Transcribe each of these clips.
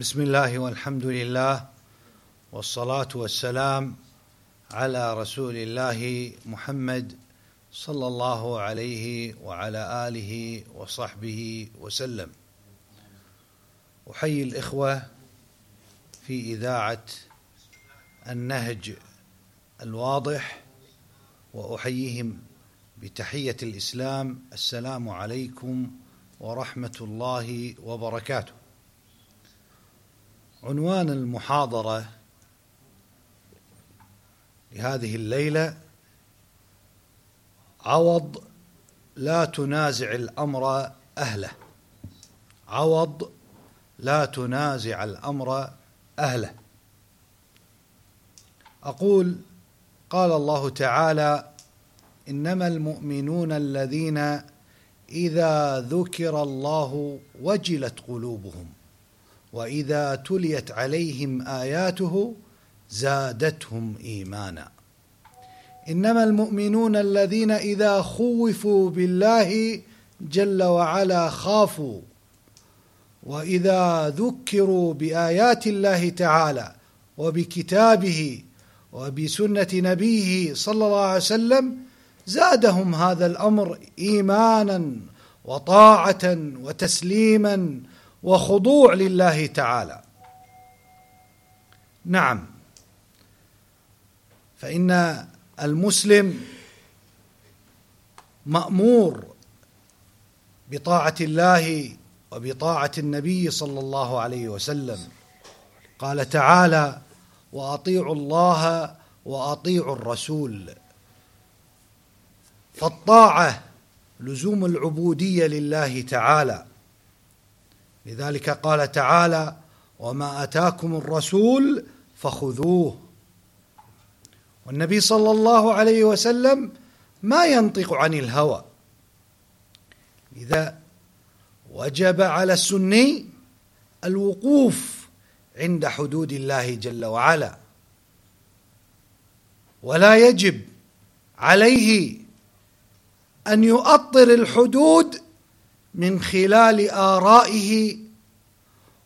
بسم الله والحمد لله والصلاه والسلام على رسول الله محمد صلى الله عليه وعلى اله وصحبه وسلم احيي الاخوه في اذاعه النهج الواضح واحييهم بتحيه الاسلام السلام عليكم ورحمه الله وبركاته عنوان المحاضرة لهذه الليلة عوض لا تنازع الأمر أهله. عوض لا تنازع الأمر أهله. أقول قال الله تعالى إنما المؤمنون الذين إذا ذكر الله وجلت قلوبهم. وإذا تليت عليهم آياته زادتهم إيمانا. إنما المؤمنون الذين إذا خوفوا بالله جل وعلا خافوا. وإذا ذكروا بآيات الله تعالى وبكتابه وبسنة نبيه صلى الله عليه وسلم زادهم هذا الأمر إيمانا وطاعة وتسليما وخضوع لله تعالى. نعم. فإن المسلم مأمور بطاعة الله وبطاعة النبي صلى الله عليه وسلم. قال تعالى وأطيعوا الله وأطيعوا الرسول. فالطاعة لزوم العبودية لله تعالى. لذلك قال تعالى وما أتاكم الرسول فخذوه. والنبي صلى الله عليه وسلم ما ينطق عن الهوى. لذا وجب على السني الوقوف عند حدود الله جل وعلا. ولا يجب عليه أن يؤطر الحدود من خلال آرائه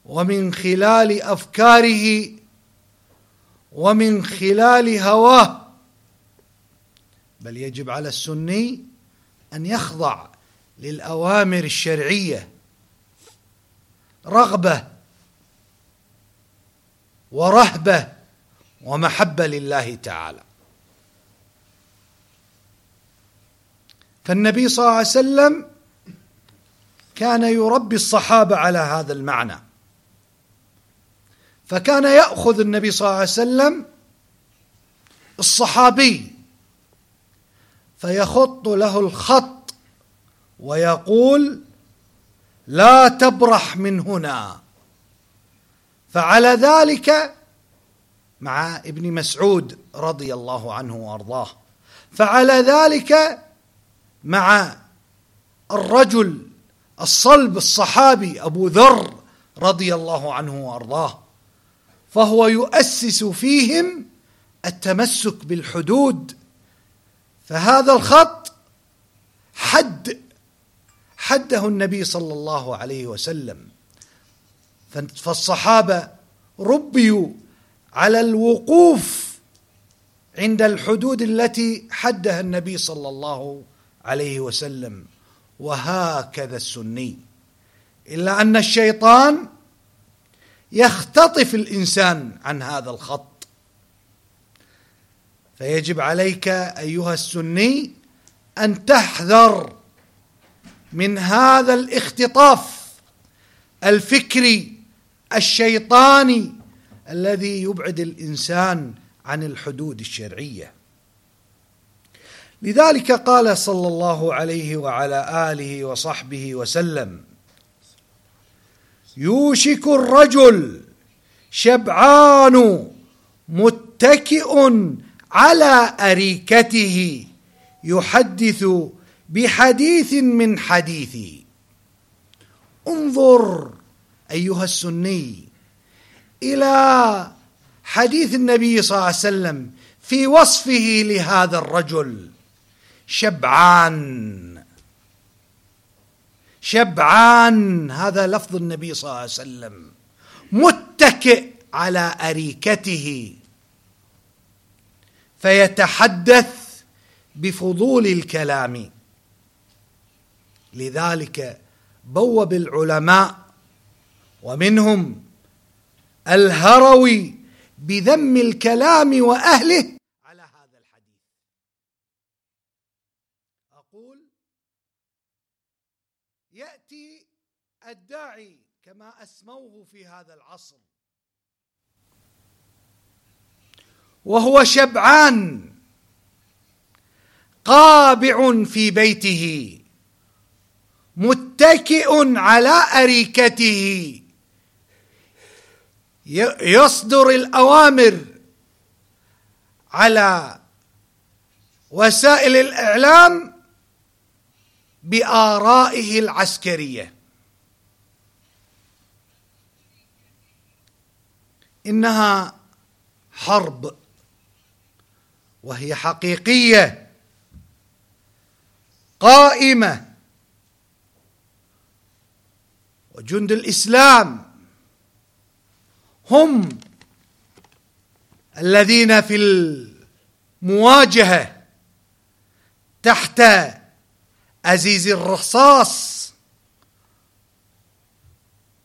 ومن خلال أفكاره ومن خلال هواه. بل يجب على السني أن يخضع للأوامر الشرعية رغبة ورهبة ومحبة لله تعالى. فالنبي صلى الله عليه وسلم كان يربي الصحابة على هذا المعنى. فكان يأخذ النبي صلى الله عليه وسلم الصحابي فيخط له الخط ويقول لا تبرح من هنا فعلى ذلك مع ابن مسعود رضي الله عنه وأرضاه فعلى ذلك مع الرجل الصلب الصحابي أبو ذر رضي الله عنه وأرضاه فهو يؤسس فيهم التمسك بالحدود. فهذا الخط حد حده النبي صلى الله عليه وسلم. فالصحابة ربيوا على الوقوف عند الحدود التي حدها النبي صلى الله عليه وسلم. وهكذا السني. إلا أن الشيطان يختطف الإنسان عن هذا الخط. فيجب عليك أيها السني أن تحذر من هذا الاختطاف الفكري الشيطاني الذي يبعد الإنسان عن الحدود الشرعية. لذلك قال صلى الله عليه وعلى آله وصحبه وسلم يوشك الرجل شبعان متكئ على أريكته يحدث بحديث من حديثي. انظر أيها السني إلى حديث النبي صلى الله عليه وسلم في وصفه لهذا الرجل. شبعان. شبعان هذا لفظ النبي صلى الله عليه وسلم. متكئ على أريكته. فيتحدث بفضول الكلام. لذلك بوب العلماء ومنهم الهروي بذم الكلام وأهله على هذا الحديث أقول يأتي الداعي كما أسموه في هذا العصر. وهو شبعان قابع في بيته متكئ على أريكته. يصدر الأوامر على وسائل الإعلام بآرائه العسكرية. إنها حرب وهي حقيقية قائمة وجند الإسلام هم الذين في المواجهة تحت ازيز الرصاص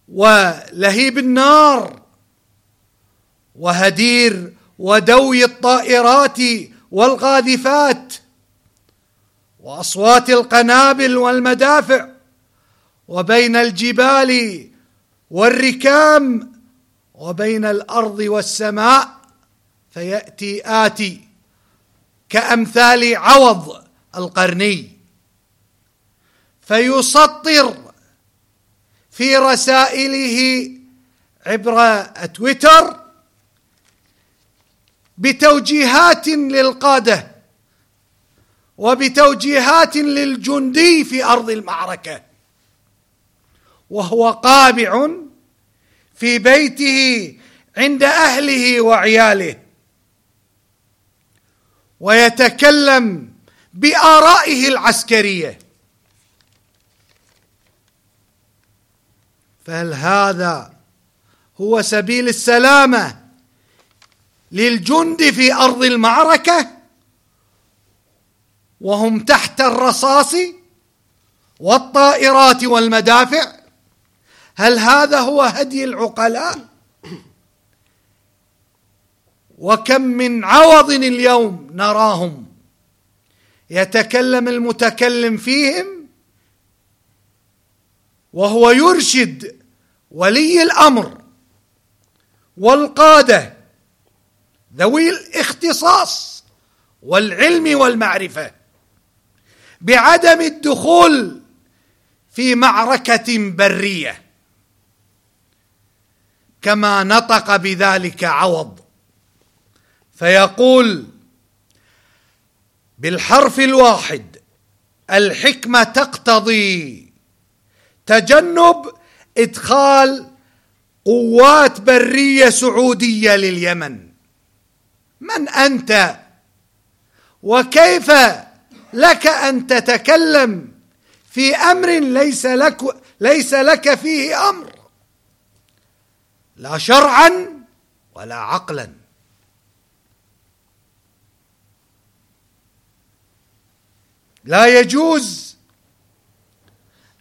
ولهيب النار وهدير ودوي الطائرات والقاذفات وأصوات القنابل والمدافع وبين الجبال والركام وبين الأرض والسماء فيأتي آتي كأمثال عوض القرني. فيسطر في رسائله عبر تويتر بتوجيهات للقادة وبتوجيهات للجندي في أرض المعركة وهو قابع في بيته عند أهله وعياله ويتكلم بآرائه العسكرية. فهل هذا هو سبيل السلامة للجند في أرض المعركة وهم تحت الرصاص والطائرات والمدافع؟ هل هذا هو هدي العقلاء؟ وكم من عوض اليوم نراهم يتكلم المتكلم فيهم وهو يرشد ولي الأمر والقادة ذوي الاختصاص والعلم والمعرفة بعدم الدخول في معركة برية كما نطق بذلك عوض. فيقول بالحرف الواحد الحكمة تقتضي تجنب إدخال قوات برية سعودية لليمن. من أنت؟ وكيف لك أن تتكلم في أمر ليس لك ليس لك فيه أمر؟ لا شرعا ولا عقلا. لا يجوز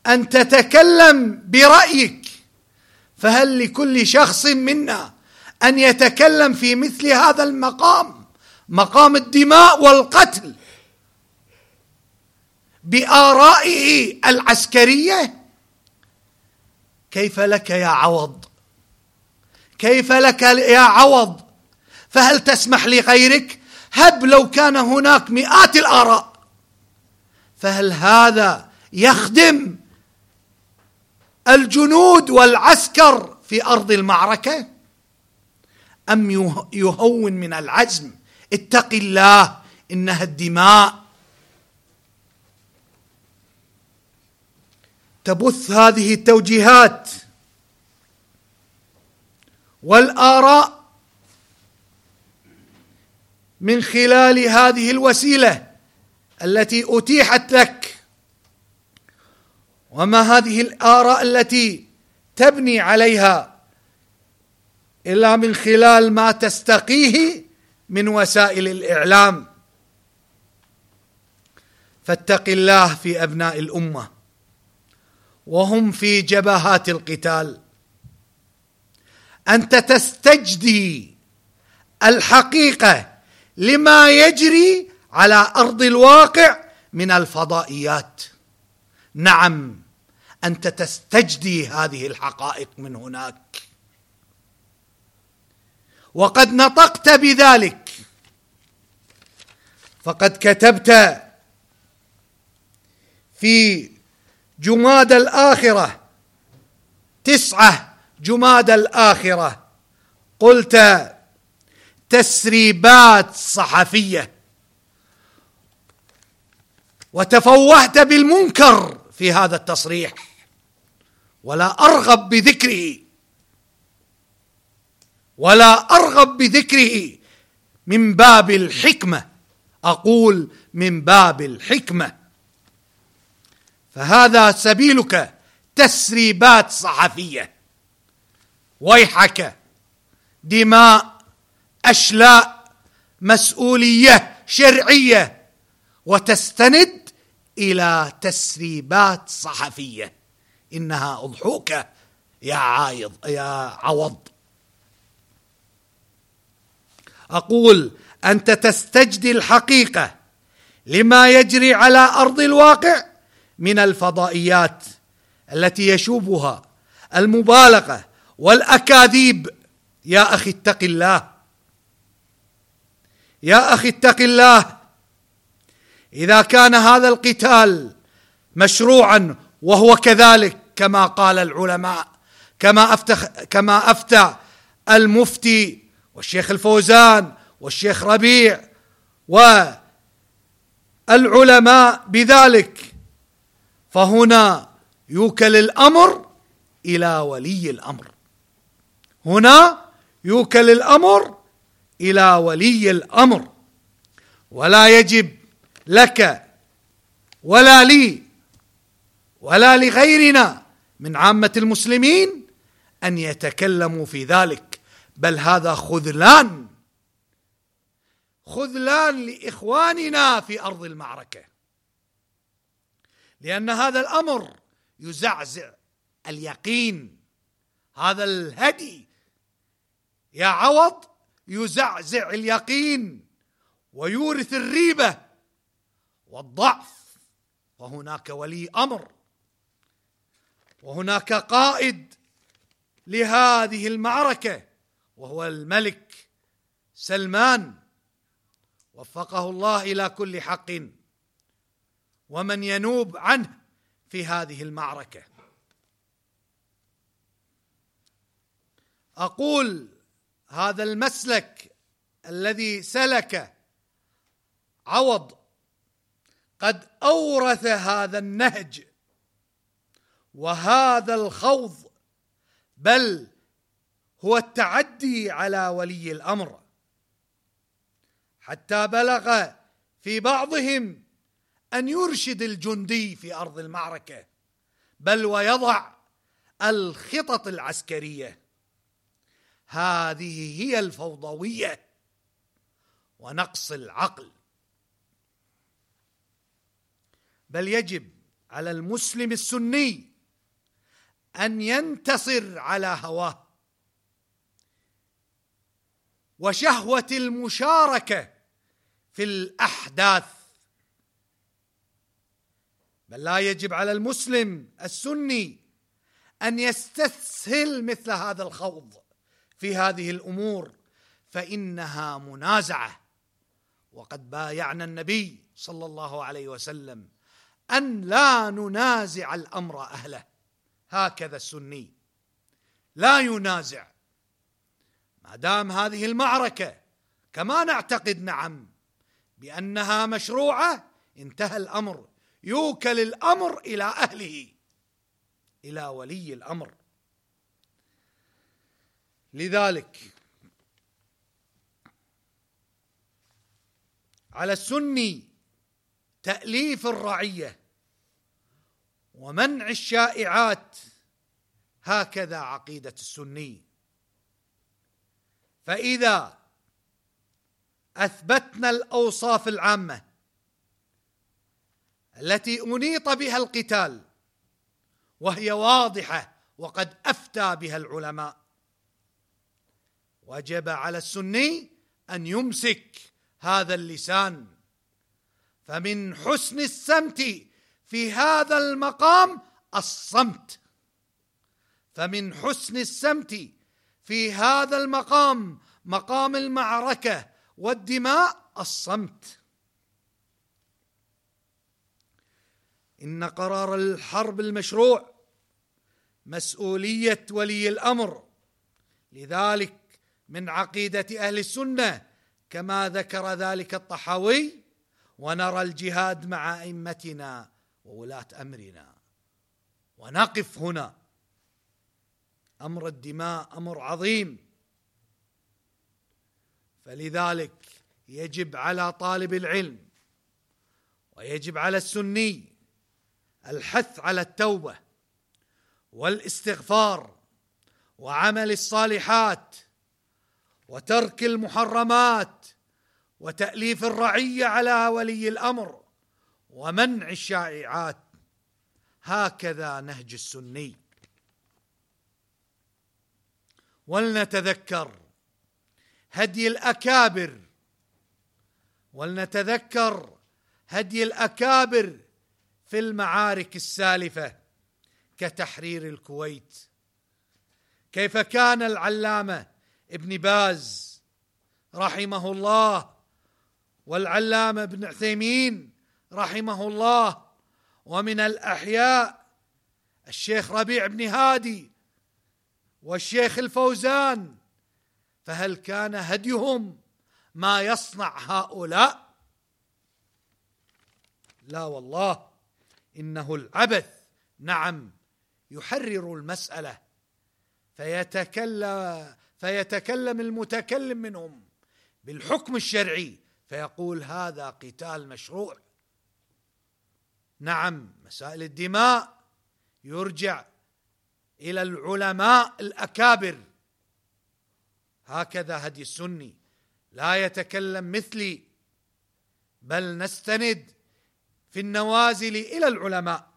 أن تتكلم برأيك. فهل لكل شخص منا أن يتكلم في مثل هذا المقام؟ مقام الدماء والقتل. بآرائه العسكرية. كيف لك يا عوض؟ كيف لك يا عوض؟ فهل تسمح لغيرك هب لو كان هناك مئات الآراء. فهل هذا يخدم الجنود والعسكر في أرض المعركة؟ أم يهون من العزم اتق الله إنها الدماء. تبث هذه التوجيهات والآراء من خلال هذه الوسيلة التي أتيحت لك وما هذه الآراء التي تبني عليها إلا من خلال ما تستقيه من وسائل الإعلام. فاتق الله في أبناء الأمة. وهم في جبهات القتال. أنت تستجدي الحقيقة لما يجري على أرض الواقع من الفضائيات. نعم أنت تستجدي هذه الحقائق من هناك. وقد نطقت بذلك. فقد كتبت في جماد الآخرة تسعة جماد الآخرة قلت تسريبات صحفية. وتفوهت بالمنكر في هذا التصريح. ولا أرغب بذكره. ولا أرغب بذكره من باب الحكمة. أقول من باب الحكمة. فهذا سبيلك تسريبات صحفية. ويحك دماء أشلاء مسؤولية شرعية وتستند إلى تسريبات صحفية. إنها أضحوك يا عايض يا عوض. أقول أنت تستجدي الحقيقة لما يجري على أرض الواقع من الفضائيات التي يشوبها المبالغة والأكاذيب. يا أخي اتق الله. يا أخي اتق الله. إذا كان هذا القتال مشروعا وهو كذلك كما قال العلماء كما افتخ كما أفتى المفتي والشيخ الفوزان والشيخ ربيع والعلماء بذلك فهنا يوكل الأمر إلى ولي الأمر. هنا يوكل الأمر إلى ولي الأمر. ولا يجب لك ولا لي ولا لغيرنا من عامة المسلمين أن يتكلموا في ذلك. بل هذا خذلان خذلان لإخواننا في أرض المعركة لأن هذا الأمر يزعزع اليقين هذا الهدي يا عوض يزعزع اليقين ويورث الريبة والضعف وهناك ولي أمر وهناك قائد لهذه المعركة وهو الملك سلمان. وفقه الله إلى كل حق. ومن ينوب عنه في هذه المعركة. أقول هذا المسلك الذي سلك عوض قد أورث هذا النهج وهذا الخوض بل هو التعدي على ولي الأمر. حتى بلغ في بعضهم أن يرشد الجندي في أرض المعركة بل ويضع الخطط العسكرية. هذه هي الفوضوية ونقص العقل. بل يجب على المسلم السني أن ينتصر على هواه. وشهوة المشاركة في الأحداث. بل لا يجب على المسلم السني أن يستسهل مثل هذا الخوض في هذه الأمور فإنها منازعة. وقد بايعنا النبي صلى الله عليه وسلم أن لا ننازع الأمر أهله. هكذا السني. لا ينازع. ما دام هذه المعركة كما نعتقد نعم بأنها مشروعة انتهى الأمر. يوكل الأمر إلى أهله إلى ولي الأمر. لذلك على السني تأليف الرعية ومنع الشائعات. هكذا عقيدة السني. فإذا أثبتنا الأوصاف العامة التي أنيط بها القتال وهي واضحة وقد أفتى بها العلماء وجب على السني أن يمسك هذا اللسان. فمن حسن السمت في هذا المقام الصمت. فمن حسن السمت في هذا المقام مقام المعركة والدماء الصمت. إن قرار الحرب المشروع مسؤولية ولي الأمر. لذلك من عقيدة أهل السنة كما ذكر ذلك الطحاوي ونرى الجهاد مع أئمتنا وولاة أمرنا. ونقف هنا. أمر الدماء أمر عظيم. فلذلك يجب على طالب العلم ويجب على السني الحث على التوبة والاستغفار وعمل الصالحات وترك المحرمات وتأليف الرعية على ولي الأمر ومنع الشائعات. هكذا نهج السني. ولنتذكر هدي الأكابر. ولنتذكر هدي الأكابر في المعارك السالفة كتحرير الكويت. كيف كان العلامة ابن باز رحمه الله والعلامة ابن عثيمين رحمه الله ومن الأحياء الشيخ ربيع بن هادي والشيخ الفوزان فهل كان هديهم ما يصنع هؤلاء؟ لا والله إنه العبث نعم يحرر المسألة فيتكلم فيتكلم المتكلم منهم بالحكم الشرعي فيقول هذا قتال مشروع. نعم مسائل الدماء يرجع إلى العلماء الأكابر. هكذا هدي السني لا يتكلم مثلي بل نستند في النوازل إلى العلماء.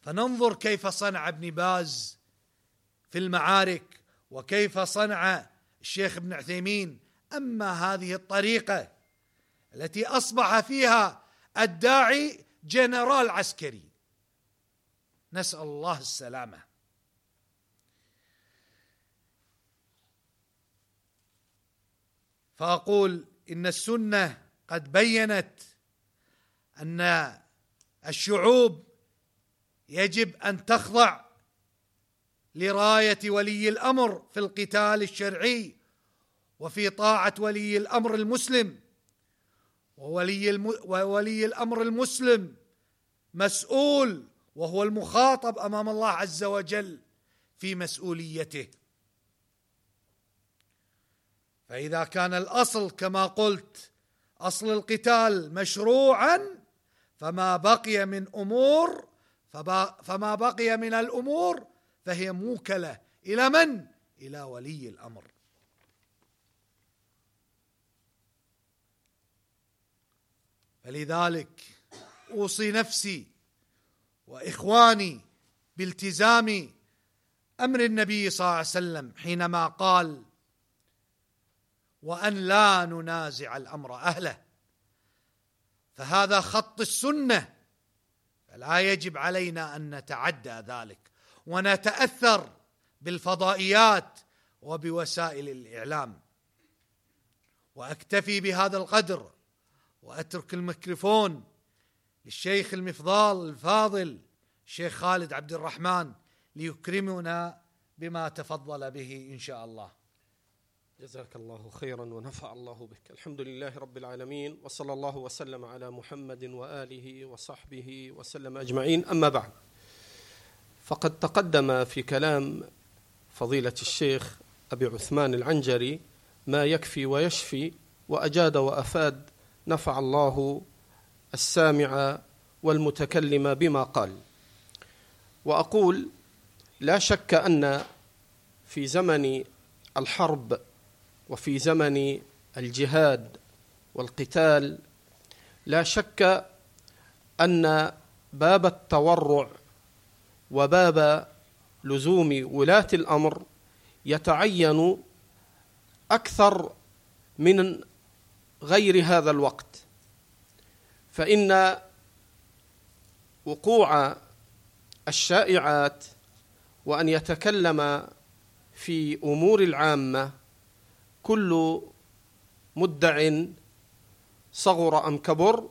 فننظر كيف صنع ابن باز في المعارك وكيف صنع الشيخ ابن عثيمين أما هذه الطريقة التي أصبح فيها الداعي جنرال عسكري. نسأل الله السلامة. فأقول إن السنة قد بينت أن الشعوب يجب أن تخضع لراية ولي الأمر في القتال الشرعي وفي طاعة ولي الأمر المسلم. وولي الم... وولي الأمر المسلم مسؤول وهو المخاطب أمام الله عز وجل في مسؤوليته. فإذا كان الأصل كما قلت أصل القتال مشروعا فما بقي من أمور فما بقي من الأمور فهي موكلة. إلى من؟ إلى ولي الأمر. فلذلك أوصي نفسي وإخواني بالتزام أمر النبي صلى الله عليه وسلم حينما قال وأن لا ننازع الأمر أهله. فهذا خط السنة. فلا يجب علينا أن نتعدى ذلك ونتأثر بالفضائيات وبوسائل الإعلام. وأكتفي بهذا القدر وأترك الميكروفون للشيخ المفضال الفاضل الشيخ خالد عبد الرحمن ليكرمنا بما تفضل به إن شاء الله. جزاك الله خيرا ونفع الله بك. الحمد لله رب العالمين وصلى الله وسلم على محمد وآله وصحبه وسلم أجمعين. أما بعد فقد تقدم في كلام فضيلة الشيخ أبي عثمان العنجري ما يكفي ويشفي وأجاد وأفاد نفع الله السامع والمتكلم بما قال. وأقول لا شك أن في زمن الحرب وفي زمن الجهاد والقتال لا شك أن باب التورع وباب لزوم ولاة الأمر يتعين أكثر من غير هذا الوقت. فإن وقوع الشائعات وأن يتكلم في أمور العامة كل مدع صغر أم كبر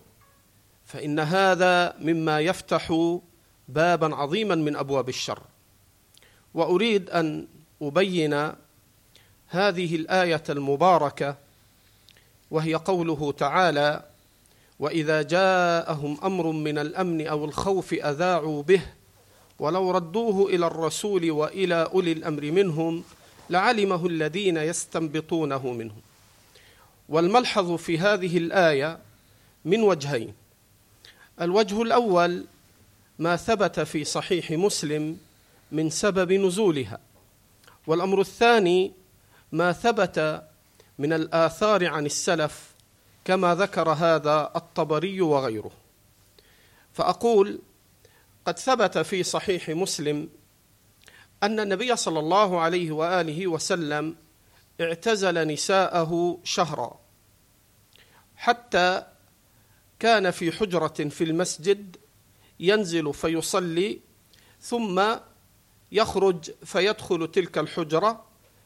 فإن هذا مما يفتح بابا عظيما من أبواب الشر. وأريد أن أبين هذه الآية المباركة وهي قوله تعالى وإذا جاءهم أمر من الأمن أو الخوف أذاعوا به ولو ردوه إلى الرسول وإلى أولي الأمر منهم لعلمه الذين يستنبطونه منهم. والملحظ في هذه الآية من وجهين الوجه الأول ما ثبت في صحيح مسلم من سبب نزولها والأمر الثاني ما ثبت من الآثار عن السلف كما ذكر هذا الطبري وغيره. فأقول قد ثبت في صحيح مسلم أن النبي صلى الله عليه وآله وسلم اعتزل نساءه شهرا حتى كان في حجرة في المسجد ينزل فيصلي ثم يخرج فيدخل تلك الحجرة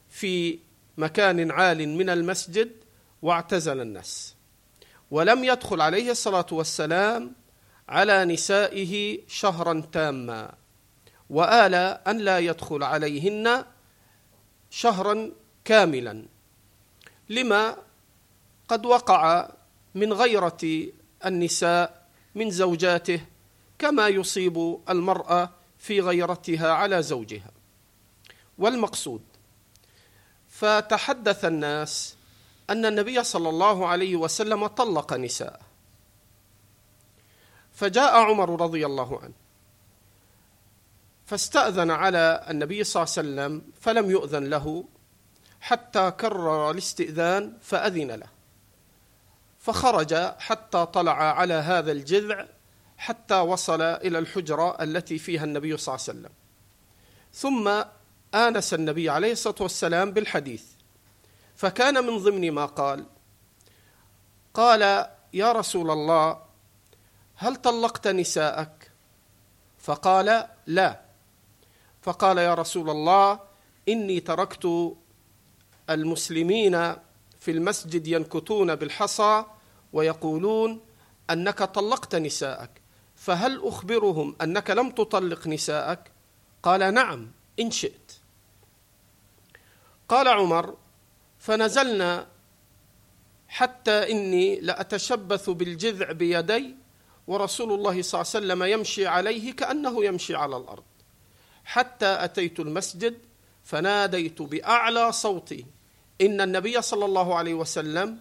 في مكان عال من المسجد واعتزل الناس. ولم يدخل عليه الصلاة والسلام على نسائه شهرا تاما. وآل أن لا يدخل عليهن شهرا كاملا. لما قد وقع من غيرة النساء من زوجاته كما يصيب المرأة في غيرتها على زوجها. والمقصود فتحدث الناس أن النبي صلى الله عليه وسلم طلق نساءه فجاء عمر رضي الله عنه فاستأذن على النبي صلى الله عليه وسلم فلم يؤذن له حتى كرر الاستئذان فأذن له. فخرج حتى طلع على هذا الجذع حتى وصل إلى الحجرة التي فيها النبي صلى الله عليه وسلم. ثم آنس النبي عليه الصلاة والسلام بالحديث. فكان من ضمن ما قال قال يا رسول الله هل طلقت نساءك؟ فقال لا. فقال يا رسول الله إني تركت المسلمين في المسجد ينكتون بالحصى ويقولون أنك طلقت نساءك فهل أخبرهم أنك لم تطلق نساءك؟ قال نعم إن شئت. قال عمر فنزلنا حتى إني لأتشبث بالجذع بيدي ورسول الله صلى الله عليه وسلم يمشي عليه كأنه يمشي على الأرض. حتى أتيت المسجد فناديت بأعلى صوتي إن النبي صلى الله عليه وسلم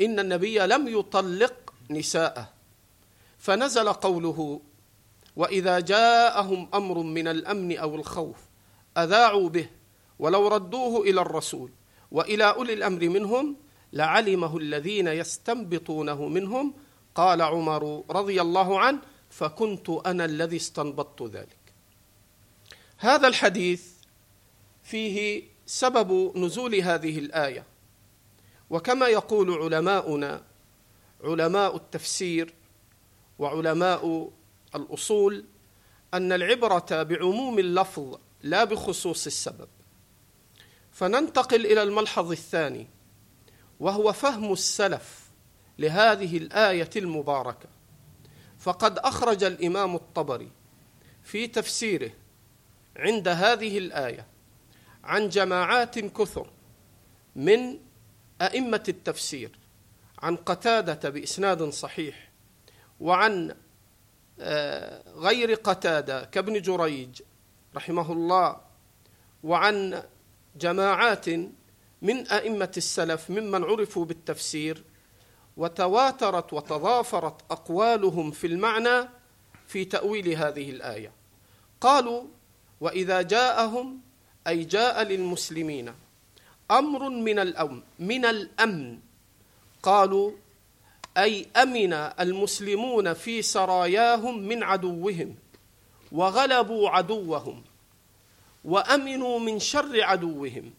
إن النبي لم يطلق نساءه. فنزل قوله وإذا جاءهم أمر من الأمن أو الخوف أذاعوا به. ولو ردوه إلى الرسول وإلى أولي الأمر منهم لعلمه الذين يستنبطونه منهم. قال عمر رضي الله عنه فكنت أنا الذي استنبطت ذلك. هذا الحديث فيه سبب نزول هذه الآية. وكما يقول علماؤنا علماء التفسير وعلماء الأصول أن العبرة بعموم اللفظ لا بخصوص السبب. فننتقل إلى الملحظ الثاني وهو فهم السلف لهذه الآية المباركة. فقد أخرج الإمام الطبري في تفسيره عند هذه الآية عن جماعات كثر من أئمة التفسير عن قتادة بإسناد صحيح وعن آه، غير قتادة كابن جريج رحمه الله وعن جماعات من أئمة السلف ممن عرفوا بالتفسير وتواترت وتضافرت أقوالهم في المعنى في تأويل هذه الآية. قالوا وإذا جاءهم أي جاء للمسلمين أمر من الامن من الأمن. قالوا أي أمن المسلمون في سراياهم من عدوهم وغلبوا عدوهم. وأمنوا من شر عدوهم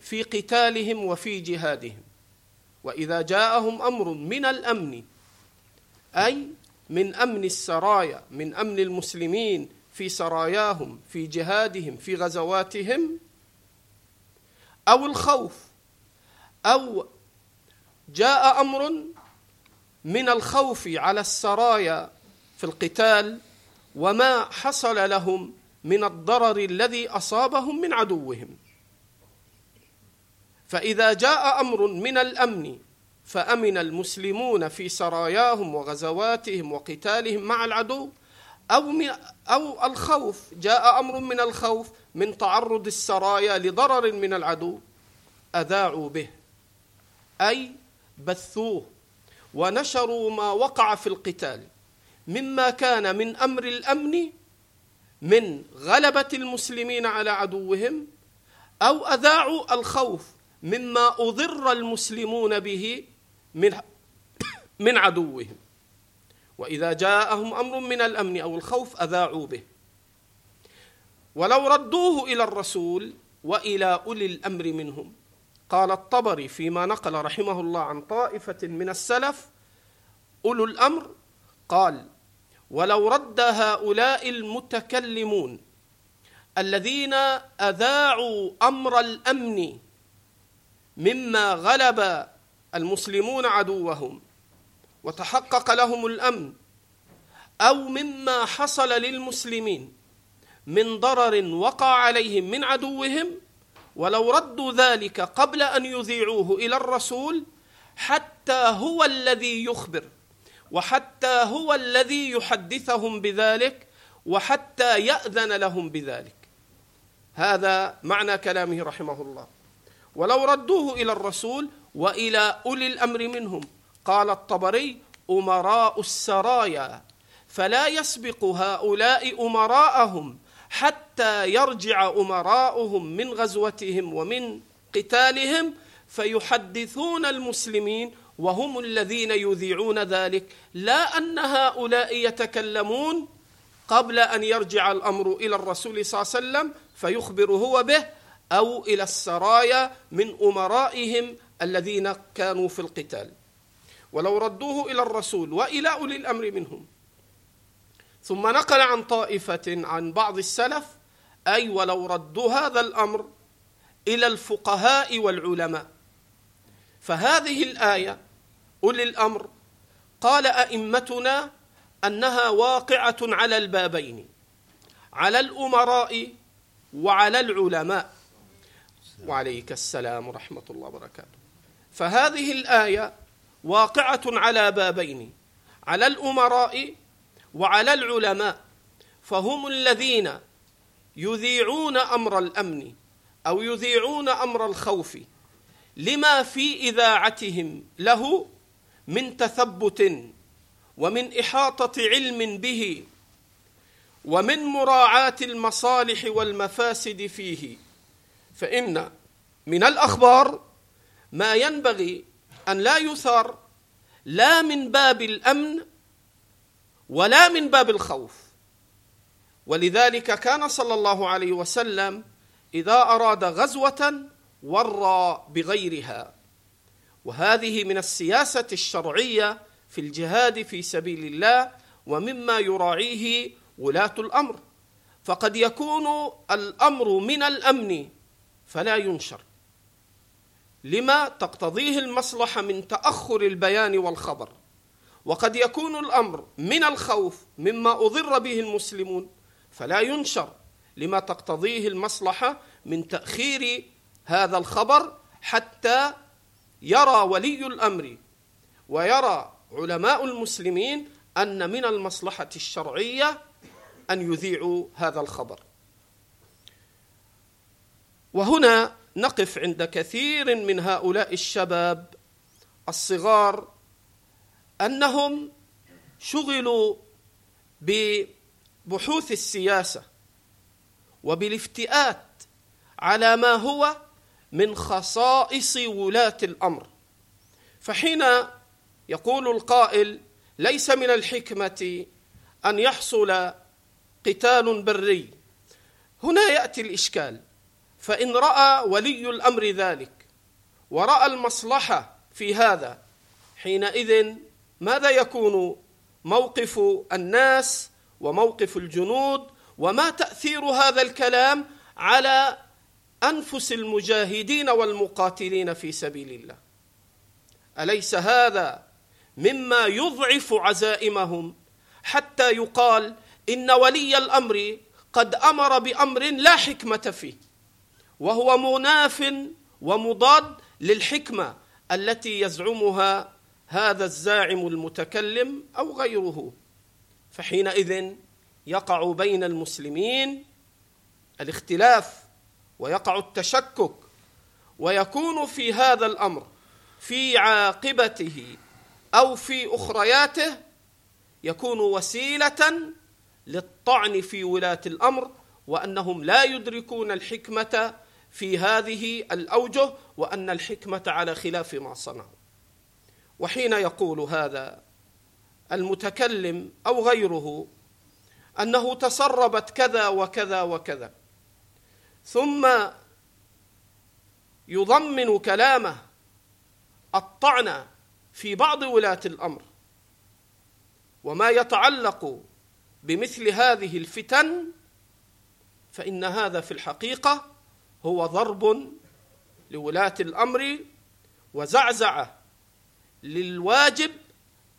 في قتالهم وفي جهادهم. وإذا جاءهم أمر من الأمن أي من أمن السرايا من أمن المسلمين في سراياهم في جهادهم في غزواتهم أو الخوف أو جاء أمر من الخوف على السرايا في القتال وما حصل لهم من الضرر الذي أصابهم من عدوهم. فإذا جاء أمر من الأمن فأمن المسلمون في سراياهم وغزواتهم وقتالهم مع العدو أو أو الخوف جاء أمر من الخوف من تعرض السرايا لضرر من العدو أذاعوا به. أي بثوه ونشروا ما وقع في القتال. مما كان من أمر الأمن من غلبة المسلمين على عدوهم أو أذاعوا الخوف مما أضر المسلمون به من من عدوهم. وإذا جاءهم أمر من الأمن أو الخوف أذاعوا به. ولو ردوه إلى الرسول وإلى أولي الأمر منهم. قال الطبري فيما نقل رحمه الله عن طائفة من السلف أولو الأمر قال ولو رد هؤلاء المتكلمون الذين أذاعوا أمر الأمن مما غلب المسلمون عدوهم وتحقق لهم الأمن أو مما حصل للمسلمين من ضرر وقع عليهم من عدوهم ولو ردوا ذلك قبل أن يذيعوه إلى الرسول حتى هو الذي يخبر. وحتى هو الذي يحدثهم بذلك وحتى يأذن لهم بذلك. هذا معنى كلامه رحمه الله. ولو ردوه إلى الرسول وإلى أولي الأمر منهم قال الطبري أمراء السرايا. فلا يسبق هؤلاء أمراءهم حتى يرجع أمراؤهم من غزوتهم ومن قتالهم فيحدثون المسلمين وهم الذين يذيعون ذلك. لا أن هؤلاء يتكلمون قبل أن يرجع الأمر إلى الرسول صلى الله عليه وسلم فيخبر هو به أو إلى السرايا من أمرائهم الذين كانوا في القتال. ولو ردوه إلى الرسول وإلى أولي الأمر منهم. ثم نقل عن طائفة عن بعض السلف أي ولو ردوا هذا الأمر إلى الفقهاء والعلماء. فهذه الآية أولي الأمر. قال أئمتنا أنها واقعة على البابين على الأمراء وعلى العلماء. وعليك السلام ورحمة الله وبركاته. فهذه الآية واقعة على بابين على الأمراء وعلى العلماء. فهم الذين يذيعون أمر الأمن أو يذيعون أمر الخوف لما في إذاعتهم له من تثبت ومن إحاطة علم به ومن مراعاة المصالح والمفاسد فيه. فإن من الأخبار ما ينبغي أن لا يثار لا من باب الأمن ولا من باب الخوف. ولذلك كان صلى الله عليه وسلم إذا أراد غزوة ورى بغيرها. وهذه من السياسة الشرعية في الجهاد في سبيل الله ومما يراعيه ولاة الأمر. فقد يكون الأمر من الأمن فلا ينشر. لما تقتضيه المصلحة من تأخر البيان والخبر. وقد يكون الأمر من الخوف مما أضر به المسلمون فلا ينشر. لما تقتضيه المصلحة من تأخير هذا الخبر حتى يرى ولي الأمر ويرى علماء المسلمين أن من المصلحة الشرعية أن يذيعوا هذا الخبر. وهنا نقف عند كثير من هؤلاء الشباب الصغار أنهم شغلوا ببحوث السياسة وبالافتئات على ما هو من خصائص ولاة الأمر. فحين يقول القائل ليس من الحكمة أن يحصل قتال بري. هنا يأتي الإشكال. فإن رأى ولي الأمر ذلك ورأى المصلحة في هذا حينئذ ماذا يكون موقف الناس وموقف الجنود وما تأثير هذا الكلام على أنفس المجاهدين والمقاتلين في سبيل الله. أليس هذا مما يضعف عزائمهم حتى يقال إن ولي الأمر قد أمر بأمر لا حكمة فيه وهو مناف ومضاد للحكمة التي يزعمها هذا الزاعم المتكلم أو غيره. فحينئذ يقع بين المسلمين الاختلاف ويقع التشكك ويكون في هذا الأمر في عاقبته أو في أخرياته يكون وسيلة للطعن في ولاة الأمر وأنهم لا يدركون الحكمة في هذه الأوجه وأن الحكمة على خلاف ما صنعوا. وحين يقول هذا المتكلم أو غيره أنه تسربت كذا وكذا وكذا ثم يضمن كلامه الطعن في بعض ولاة الأمر. وما يتعلق بمثل هذه الفتن فإن هذا في الحقيقة هو ضرب لولاة الأمر وزعزعة للواجب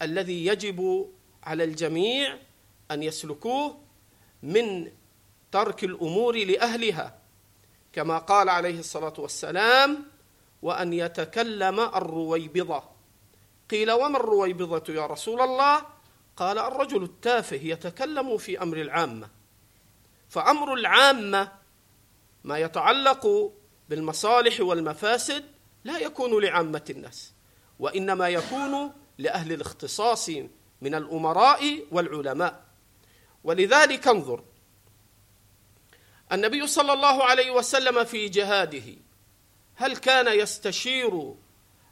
الذي يجب على الجميع أن يسلكوه من ترك الأمور لأهلها. كما قال عليه الصلاة والسلام وأن يتكلم الرويبضة قيل وما الرويبضة يا رسول الله؟ قال الرجل التافه يتكلم في أمر العامة فأمر العامة ما يتعلق بالمصالح والمفاسد لا يكون لعامة الناس وإنما يكون لأهل الاختصاص من الأمراء والعلماء. ولذلك انظر النبي صلى الله عليه وسلم في جهاده. هل كان يستشير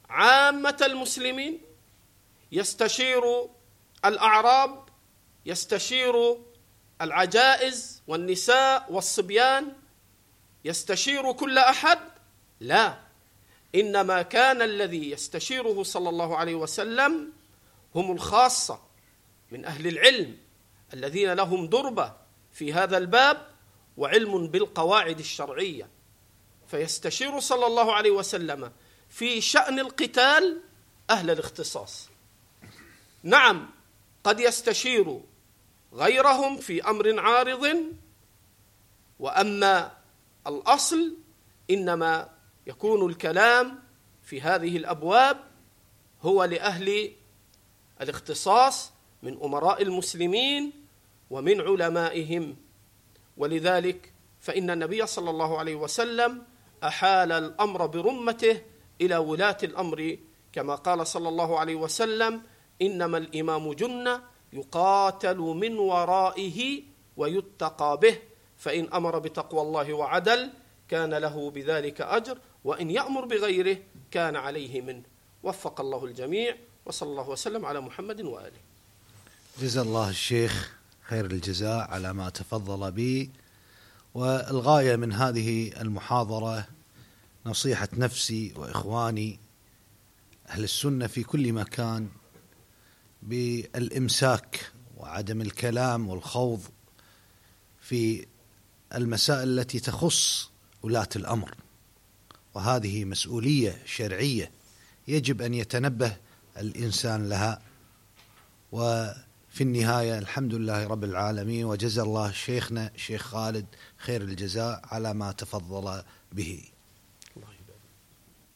عامة المسلمين؟ يستشير الأعراب؟ يستشير العجائز والنساء والصبيان؟ يستشير كل أحد؟ لا. إنما كان الذي يستشيره صلى الله عليه وسلم هم الخاصة من أهل العلم الذين لهم دربة في هذا الباب وعلم بالقواعد الشرعية. فيستشير صلى الله عليه وسلم في شأن القتال أهل الاختصاص. نعم قد يستشير غيرهم في أمر عارض وأما الأصل إنما يكون الكلام في هذه الأبواب هو لأهل الاختصاص من أمراء المسلمين ومن علمائهم. ولذلك فإن النبي صلى الله عليه وسلم أحال الأمر برمته إلى ولاة الأمر كما قال صلى الله عليه وسلم إنما الإمام جنة يقاتل من ورائه ويتقى به فإن أمر بتقوى الله وعدل كان له بذلك أجر وإن يأمر بغيره كان عليه منه. وفق الله الجميع وصلى الله وسلم على محمد وآله. جزا الله الشيخ. خير الجزاء على ما تفضل به والغاية من هذه المحاضرة نصيحة نفسي وإخواني أهل السنة في كل مكان بالإمساك وعدم الكلام والخوض في المسائل التي تخص ولاة الأمر. وهذه مسؤولية شرعية يجب أن يتنبه الإنسان لها. وفي النهاية الحمد لله رب العالمين وجزا الله شيخنا شيخ خالد خير الجزاء على ما تفضل به.